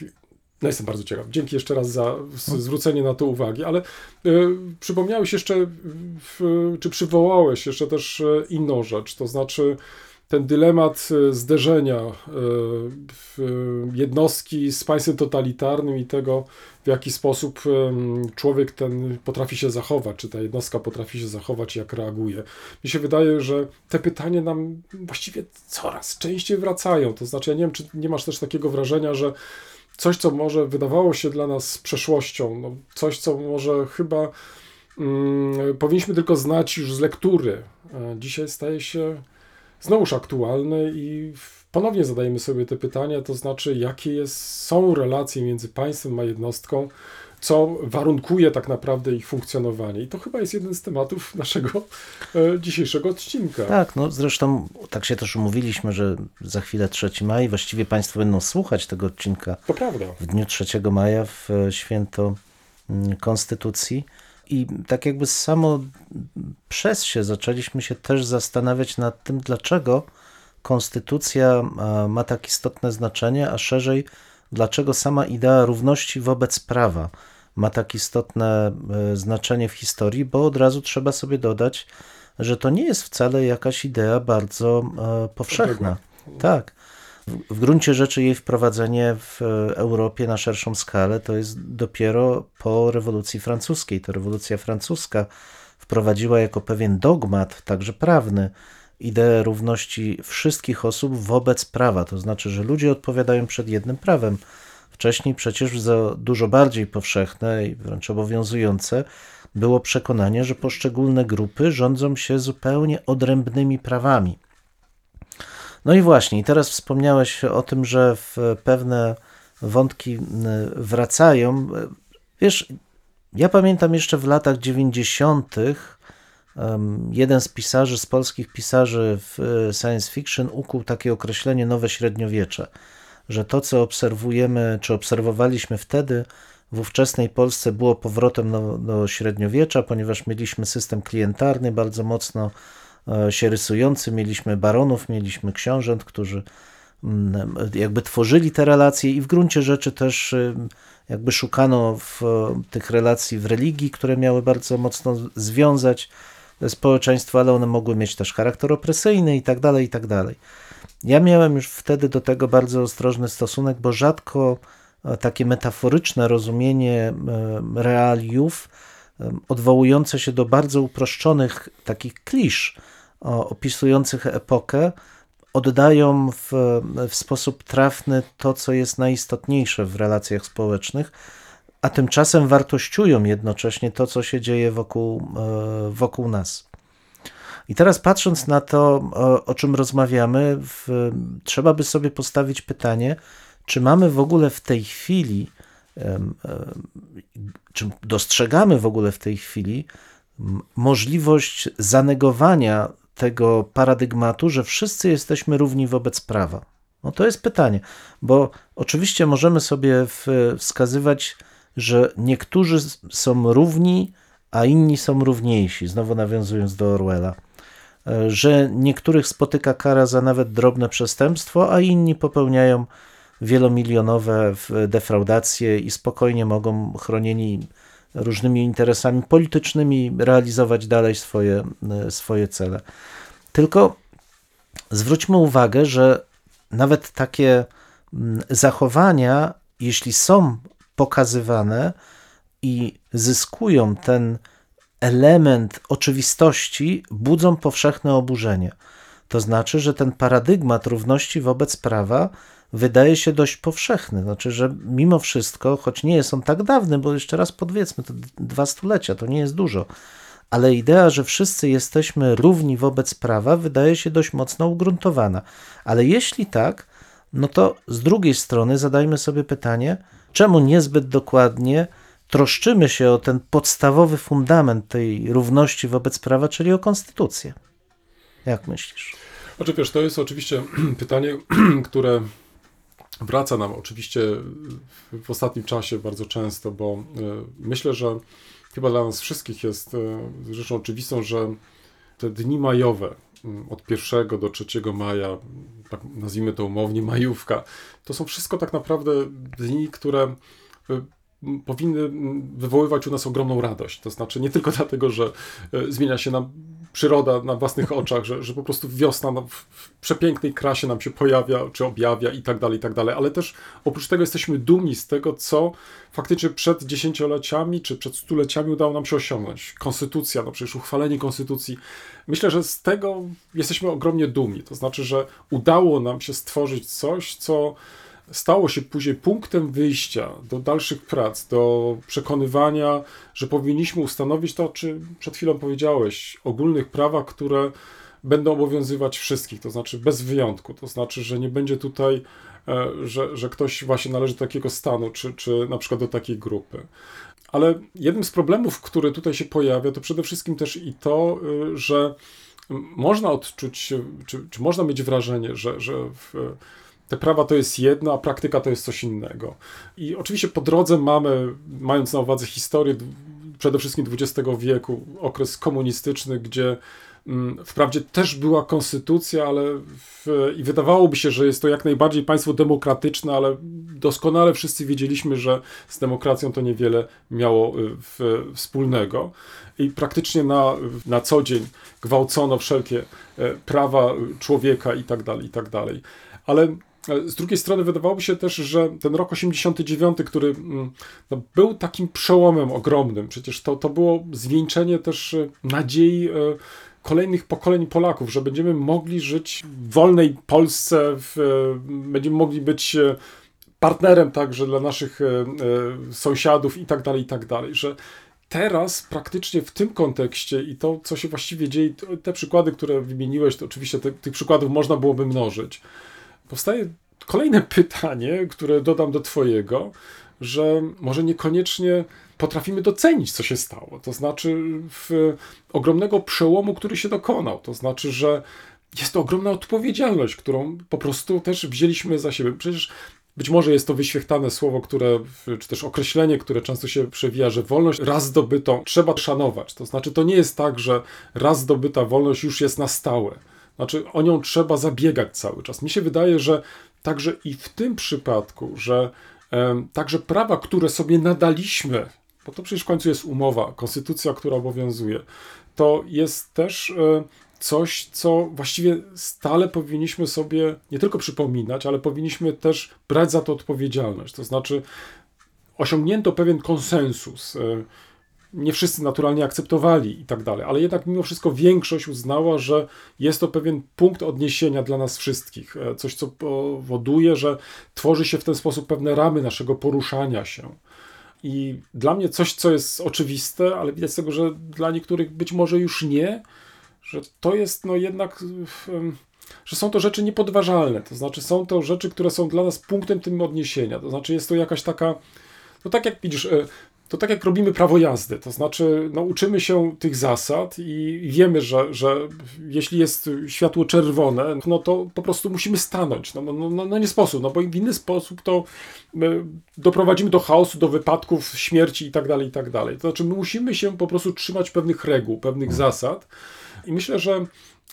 S2: no jestem bardzo ciekaw. Dzięki jeszcze raz za zwrócenie na to uwagi, ale y, przypomniałeś jeszcze, y, czy przywołałeś jeszcze też inną rzecz, to znaczy ten dylemat e, zderzenia e, jednostki z państwem totalitarnym i tego, w jaki sposób człowiek ten potrafi się zachować, czy ta jednostka potrafi się zachować, jak reaguje. Mi się wydaje, że te pytania nam właściwie coraz częściej wracają. To znaczy, ja nie wiem, czy nie masz też takiego wrażenia, że coś, co może wydawało się dla nas przeszłością, no coś, co może chyba mm, powinniśmy tylko znać już z lektury, dzisiaj staje się znowuż aktualny i ponownie zadajemy sobie te pytania, to znaczy, jakie jest, są relacje między państwem a jednostką, co warunkuje tak naprawdę ich funkcjonowanie. I to chyba jest jeden z tematów naszego e, dzisiejszego odcinka.
S1: Tak, no zresztą tak się też umówiliśmy, że za chwilę 3 maja, właściwie Państwo będą słuchać tego odcinka.
S2: To prawda.
S1: W dniu 3 maja w e, święto mm, Konstytucji. I tak jakby samo przez się zaczęliśmy się też zastanawiać nad tym, dlaczego konstytucja ma tak istotne znaczenie, a szerzej, dlaczego sama idea równości wobec prawa ma tak istotne e, znaczenie w historii, bo od razu trzeba sobie dodać, że to nie jest wcale jakaś idea bardzo e, powszechna. Tak. W gruncie rzeczy jej wprowadzenie w Europie na szerszą skalę to jest dopiero po rewolucji francuskiej. To rewolucja francuska wprowadziła jako pewien dogmat, także prawny, ideę równości wszystkich osób wobec prawa. To znaczy, że ludzie odpowiadają przed jednym prawem. Wcześniej przecież za dużo bardziej powszechne i wręcz obowiązujące było przekonanie, że poszczególne grupy rządzą się zupełnie odrębnymi prawami. No i właśnie, teraz wspomniałeś o tym, że pewne wątki wracają. Wiesz, ja pamiętam jeszcze w latach 90. jeden z pisarzy, z polskich pisarzy w e, science fiction ukuł takie określenie nowe średniowiecze, że to, co obserwujemy, czy obserwowaliśmy wtedy w ówczesnej Polsce było powrotem do, do średniowiecza, ponieważ mieliśmy system klientarny bardzo mocno E, się rysujący, mieliśmy baronów, mieliśmy książąt, którzy mm, jakby tworzyli te relacje i w gruncie rzeczy też y, jakby szukano w tych relacji w religii, które miały bardzo mocno związać społeczeństwo, ale one mogły mieć też charakter opresyjny i tak dalej, i tak dalej. Ja miałem już wtedy do tego bardzo ostrożny stosunek, bo rzadko e, takie metaforyczne rozumienie e, realiów odwołujące się do bardzo uproszczonych takich klisz, opisujących epokę oddają w, w sposób trafny to, co jest najistotniejsze w relacjach społecznych, a tymczasem wartościują jednocześnie to, co się dzieje wokół, e, wokół nas. I teraz patrząc na to, o, o czym rozmawiamy, w, trzeba by sobie postawić pytanie, czy mamy w ogóle w tej chwili, czy dostrzegamy w ogóle w tej chwili możliwość zanegowania tego paradygmatu, że wszyscy jesteśmy równi wobec prawa? No to jest pytanie, bo oczywiście możemy sobie wskazywać, że niektórzy są równi, a inni są równiejsi, znowu nawiązując do Orwella, że niektórych spotyka kara za nawet drobne przestępstwo, a inni popełniają wielomilionowe defraudacje i spokojnie mogą chronieni różnymi interesami politycznymi realizować dalej swoje, swoje cele. Tylko zwróćmy uwagę, że nawet takie mm, zachowania, jeśli są pokazywane i zyskują ten element oczywistości, budzą powszechne oburzenie. To znaczy, że ten paradygmat równości wobec prawa wydaje się dość powszechny. Znaczy, że mimo wszystko, choć nie jest on tak dawny, bo jeszcze raz podwiedzmy, to dwa stulecia, to nie jest dużo, ale idea, że wszyscy jesteśmy równi wobec prawa, wydaje się dość mocno ugruntowana. Ale jeśli tak, no to z drugiej strony zadajmy sobie pytanie, czemu niezbyt dokładnie troszczymy się o ten podstawowy fundament tej równości wobec prawa, czyli o konstytucję. Jak myślisz?
S2: Znaczy wiesz, to jest oczywiście pytanie, które wraca nam oczywiście w ostatnim czasie bardzo często, bo e, myślę, że chyba dla nas wszystkich jest e, rzeczą oczywistą, że te dni majowe mm, od 1 do 3 maja, tak nazwijmy to umownie majówka, to są wszystko tak naprawdę dni, które e, powinny wywoływać u nas ogromną radość. To znaczy nie tylko dlatego, że zmienia się nam przyroda na własnych oczach, że, że po prostu wiosna w przepięknej krasie nam się pojawia, czy objawia i tak dalej, i tak dalej, ale też oprócz tego jesteśmy dumni z tego, co faktycznie przed dziesięcioleciami, czy przed stuleciami udało nam się osiągnąć. Konstytucja, no przecież uchwalenie konstytucji. Myślę, że z tego jesteśmy ogromnie dumni, to znaczy, że udało nam się stworzyć coś, co stało się później punktem wyjścia do dalszych prac, do przekonywania, że powinniśmy ustanowić to, czy przed chwilą powiedziałeś, ogólnych prawach, które będą obowiązywać wszystkich, to znaczy bez wyjątku, to znaczy, że nie będzie tutaj, e, że, że ktoś właśnie należy do takiego stanu, czy, czy na przykład do takiej grupy. Ale jednym z problemów, który tutaj się pojawia, to przede wszystkim też i to, e, że można odczuć, czy, czy można mieć wrażenie, że, że w, te prawa to jest jedno, a praktyka to jest coś innego. I oczywiście po drodze mamy, mając na uwadze historię przede wszystkim XX wieku, okres komunistyczny, gdzie mm, Wprawdzie też była konstytucja, ale w, i wydawałoby się, że jest to jak najbardziej państwo demokratyczne, ale doskonale wszyscy wiedzieliśmy, że z demokracją to niewiele miało y, w, wspólnego. I praktycznie na, na co dzień gwałcono wszelkie e, prawa człowieka i tak dalej, i tak dalej. Ale z drugiej strony wydawałoby się też, że ten rok 89, który mm, no, był takim przełomem ogromnym, przecież to, to było zwieńczenie też e, nadziei e, kolejnych pokoleń Polaków, że będziemy mogli żyć w wolnej Polsce, w, e, będziemy mogli być partnerem także dla naszych sąsiadów i tak dalej, i tak dalej, że teraz praktycznie w tym kontekście i to, co się właściwie dzieje, te przykłady, które wymieniłeś, to oczywiście te, tych przykładów można byłoby mnożyć powstaje kolejne pytanie, które dodam do Twojego, że może niekoniecznie potrafimy docenić, co się stało. To znaczy, w ogromnego przełomu, który się dokonał. To znaczy, że jest to ogromna odpowiedzialność, którą po prostu też wzięliśmy za siebie. Przecież być może jest to wyświechtane słowo, które, czy też określenie, które często się przewija, że wolność raz zdobytą trzeba szanować. To znaczy, to nie jest tak, że raz zdobyta wolność już jest na stałe znaczy, o nią trzeba zabiegać cały czas. Mi się wydaje, że także i w tym przypadku, że e, także prawa, które sobie nadaliśmy, bo to przecież w końcu jest umowa, konstytucja, która obowiązuje, to jest też e, coś, co właściwie stale powinniśmy sobie nie tylko przypominać, ale powinniśmy też brać za to odpowiedzialność. To znaczy, osiągnięto pewien konsensus. E, nie wszyscy naturalnie akceptowali i tak dalej, ale jednak mimo wszystko większość uznała, że jest to pewien punkt odniesienia dla nas wszystkich. E, coś, co powoduje, że tworzy się w ten sposób pewne ramy naszego poruszania się. I dla mnie coś, co jest oczywiste, ale widać z tego, że dla niektórych być może już nie, że to jest no jednak, że są to rzeczy niepodważalne. To znaczy, są to rzeczy, które są dla nas punktem tym odniesienia. To znaczy, jest to jakaś taka. No tak jak widzisz, e, to tak jak robimy prawo jazdy, to znaczy no, uczymy się tych zasad i wiemy, że, że jeśli jest światło czerwone, no to po prostu musimy stanąć. No, no, no, no nie sposób, no bo w inny sposób to doprowadzimy do chaosu, do wypadków, śmierci i tak dalej, i tak dalej. To znaczy my musimy się po prostu trzymać pewnych reguł, pewnych zasad i myślę, że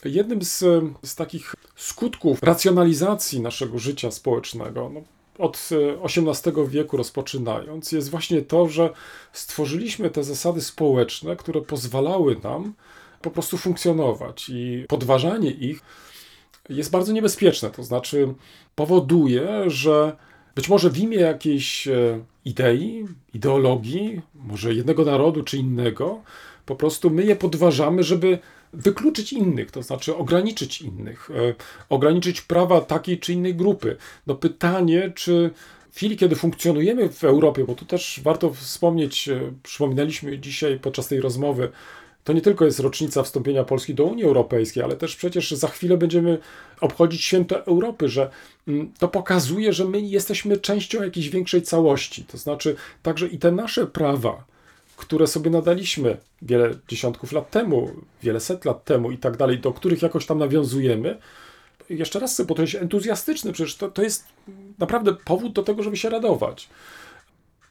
S2: jednym z, z takich skutków racjonalizacji naszego życia społecznego, no, od XVIII wieku rozpoczynając, jest właśnie to, że stworzyliśmy te zasady społeczne, które pozwalały nam po prostu funkcjonować i podważanie ich jest bardzo niebezpieczne. To znaczy powoduje, że być może w imię jakiejś e, idei, ideologii, może jednego narodu czy innego, po prostu my je podważamy, żeby wykluczyć innych, to znaczy ograniczyć innych, e, ograniczyć prawa takiej czy innej grupy. No pytanie, czy w chwili, kiedy funkcjonujemy w Europie, bo tu też warto wspomnieć, e, przypominaliśmy dzisiaj podczas tej rozmowy, to nie tylko jest rocznica wstąpienia Polski do Unii Europejskiej, ale też przecież za chwilę będziemy obchodzić święto Europy, że mm, to pokazuje, że my jesteśmy częścią jakiejś większej całości. To znaczy, także i te nasze prawa, które sobie nadaliśmy wiele dziesiątków lat temu, wiele set lat temu i tak dalej, do których jakoś tam nawiązujemy, jeszcze raz chcę podkreślić, entuzjastyczny, przecież to, to jest naprawdę powód do tego, żeby się radować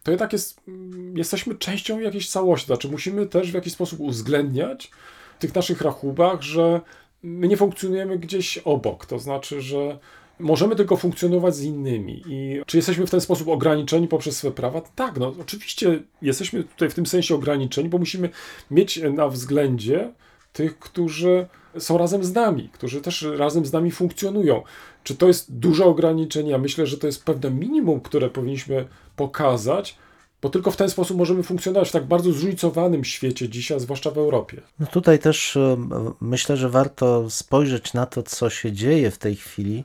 S2: to jednak jest, jesteśmy częścią jakiejś całości. Znaczy, musimy też w jakiś sposób uwzględniać w tych naszych rachubach, że my nie funkcjonujemy gdzieś obok. To znaczy, że możemy tylko funkcjonować z innymi. I czy jesteśmy w ten sposób ograniczeni poprzez swoje prawa? Tak, no oczywiście jesteśmy tutaj w tym sensie ograniczeni, bo musimy mieć na względzie tych, którzy są razem z nami, którzy też razem z nami funkcjonują. Czy to jest duże ograniczenie? Ja myślę, że to jest pewne minimum, które powinniśmy pokazać, bo tylko w ten sposób możemy funkcjonować w tak bardzo zróżnicowanym świecie dzisiaj, zwłaszcza w Europie.
S1: No tutaj też myślę, że warto spojrzeć na to, co się dzieje w tej chwili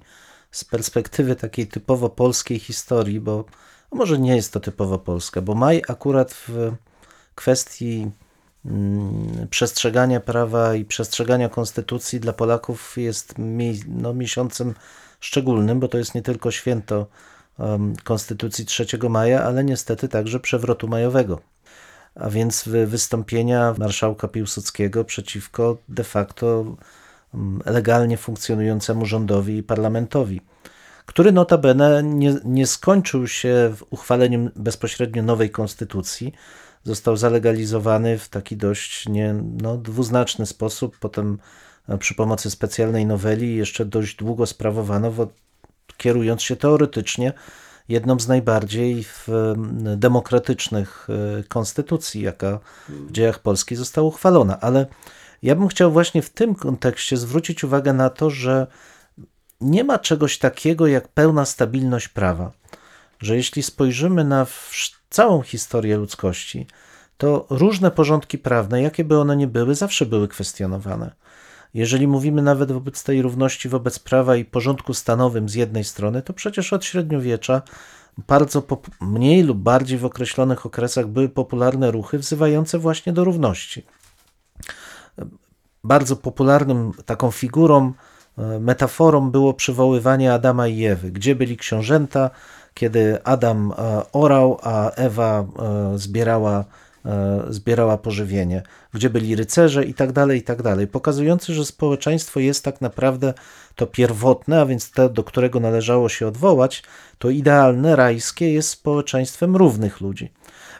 S1: z perspektywy takiej typowo polskiej historii, bo może nie jest to typowo polska, bo maj akurat w kwestii mm, przestrzegania prawa i przestrzegania konstytucji dla Polaków jest no, miesiącem szczególnym, bo to jest nie tylko święto Konstytucji 3 maja, ale niestety także przewrotu majowego. A więc wystąpienia marszałka Piłsudskiego przeciwko de facto legalnie funkcjonującemu rządowi i parlamentowi, który notabene nie, nie skończył się uchwaleniem bezpośrednio nowej konstytucji, został zalegalizowany w taki dość nie, no, dwuznaczny sposób, potem e, przy pomocy specjalnej noweli jeszcze dość długo sprawowano kierując się teoretycznie jedną z najbardziej demokratycznych e, konstytucji, jaka w dziejach Polski została uchwalona. Ale ja bym chciał właśnie w tym kontekście zwrócić uwagę na to, że nie ma czegoś takiego jak pełna stabilność prawa. Że jeśli spojrzymy na całą historię ludzkości, to różne porządki prawne, jakie by one nie były, zawsze były kwestionowane. Jeżeli mówimy nawet wobec tej równości wobec prawa i porządku stanowym z jednej strony, to przecież od średniowiecza bardzo mniej lub bardziej w określonych okresach były popularne ruchy wzywające właśnie do równości. Bardzo popularnym taką figurą, e, metaforą było przywoływanie Adama i Ewy, gdzie byli książęta, kiedy Adam e, orał, a Ewa e, zbierała zbierała pożywienie, gdzie byli rycerze i tak dalej, i tak dalej, pokazujący, że społeczeństwo jest tak naprawdę to pierwotne, a więc to, do którego należało się odwołać, to idealne, rajskie jest społeczeństwem równych ludzi.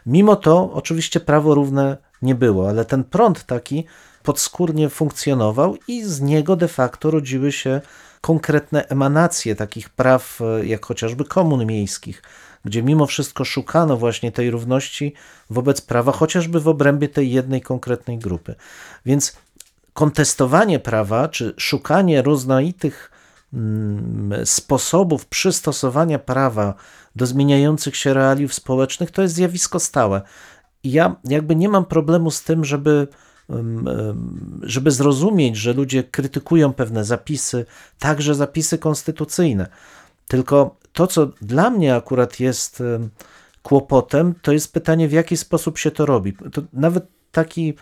S1: Mimo to oczywiście prawo równe nie było, ale ten prąd taki podskórnie funkcjonował i z niego de facto rodziły się konkretne emanacje takich praw, e, jak chociażby komun miejskich, gdzie mimo wszystko szukano właśnie tej równości wobec prawa, chociażby w obrębie tej jednej konkretnej grupy. Więc kontestowanie prawa, czy szukanie rozmaitych mm, sposobów przystosowania prawa do zmieniających się realiów społecznych, to jest zjawisko stałe. I ja jakby nie mam problemu z tym, żeby, żeby zrozumieć, że ludzie krytykują pewne zapisy, także zapisy konstytucyjne. Tylko to, co dla mnie akurat jest kłopotem, to jest pytanie, w jaki sposób się to robi. To nawet taki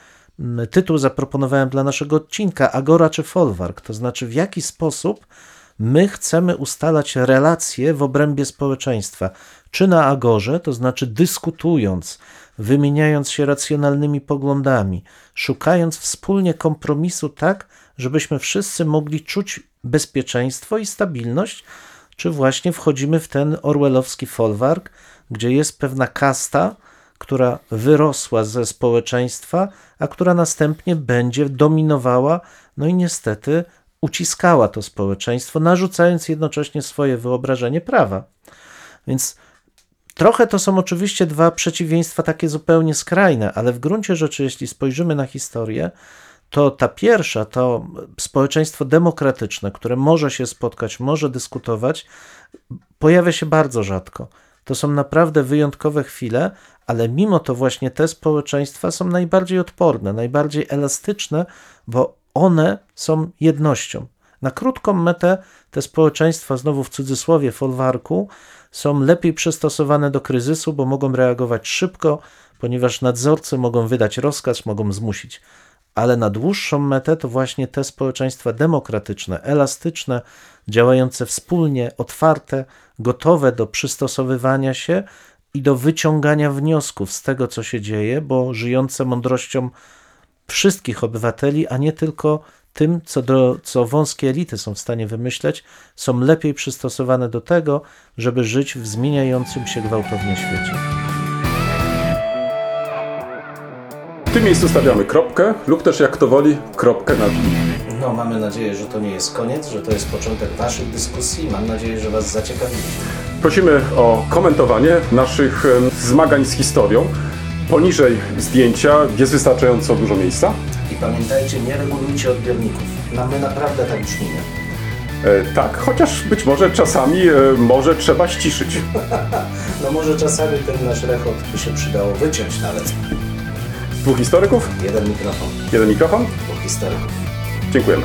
S1: tytuł zaproponowałem dla naszego odcinka: Agora czy folwark, to znaczy w jaki sposób my chcemy ustalać relacje w obrębie społeczeństwa. Czy na agorze, to znaczy dyskutując, wymieniając się racjonalnymi poglądami, szukając wspólnie kompromisu tak, żebyśmy wszyscy mogli czuć bezpieczeństwo i stabilność, czy właśnie wchodzimy w ten orwellowski folwark, gdzie jest pewna kasta, która wyrosła ze społeczeństwa, a która następnie będzie dominowała, no i niestety uciskała to społeczeństwo, narzucając jednocześnie swoje wyobrażenie prawa. Więc trochę to są oczywiście dwa przeciwieństwa takie zupełnie skrajne, ale w gruncie rzeczy, jeśli spojrzymy na historię, to ta pierwsza, to społeczeństwo demokratyczne, które może się spotkać, może dyskutować, pojawia się bardzo rzadko. To są naprawdę wyjątkowe chwile, ale mimo to właśnie te społeczeństwa są najbardziej odporne, najbardziej elastyczne, bo one są jednością. Na krótką metę te społeczeństwa, znowu w cudzysłowie, folwarku, są lepiej przystosowane do kryzysu, bo mogą reagować szybko, ponieważ nadzorcy mogą wydać rozkaz, mogą zmusić. Ale na dłuższą metę to właśnie te społeczeństwa demokratyczne, elastyczne, działające wspólnie, otwarte, gotowe do przystosowywania się i do wyciągania wniosków z tego, co się dzieje, bo żyjące mądrością wszystkich obywateli, a nie tylko tym, co, do, co wąskie elity są w stanie wymyśleć, są lepiej przystosowane do tego, żeby żyć w zmieniającym się gwałtownie świecie.
S2: W tym miejscu stawiamy kropkę lub też jak kto woli, kropkę nad i.
S1: No, mamy nadzieję, że to nie jest koniec, że to jest początek Waszych dyskusji. Mam nadzieję, że Was zaciekawiliśmy.
S2: Prosimy o komentowanie naszych zmagań z historią. Poniżej zdjęcia jest wystarczająco dużo miejsca.
S1: Pamiętajcie, nie regulujcie odbiorników. No, my naprawdę tak brzmimy.
S2: E, tak, chociaż być może czasami e, może trzeba ściszyć.
S1: No może czasami ten nasz rechot by się przydało wyciąć nawet.
S2: Dwóch historyków,
S1: Jeden mikrofon,
S2: jeden mikrofon.
S1: dwóch historyków.
S2: Dziękujemy.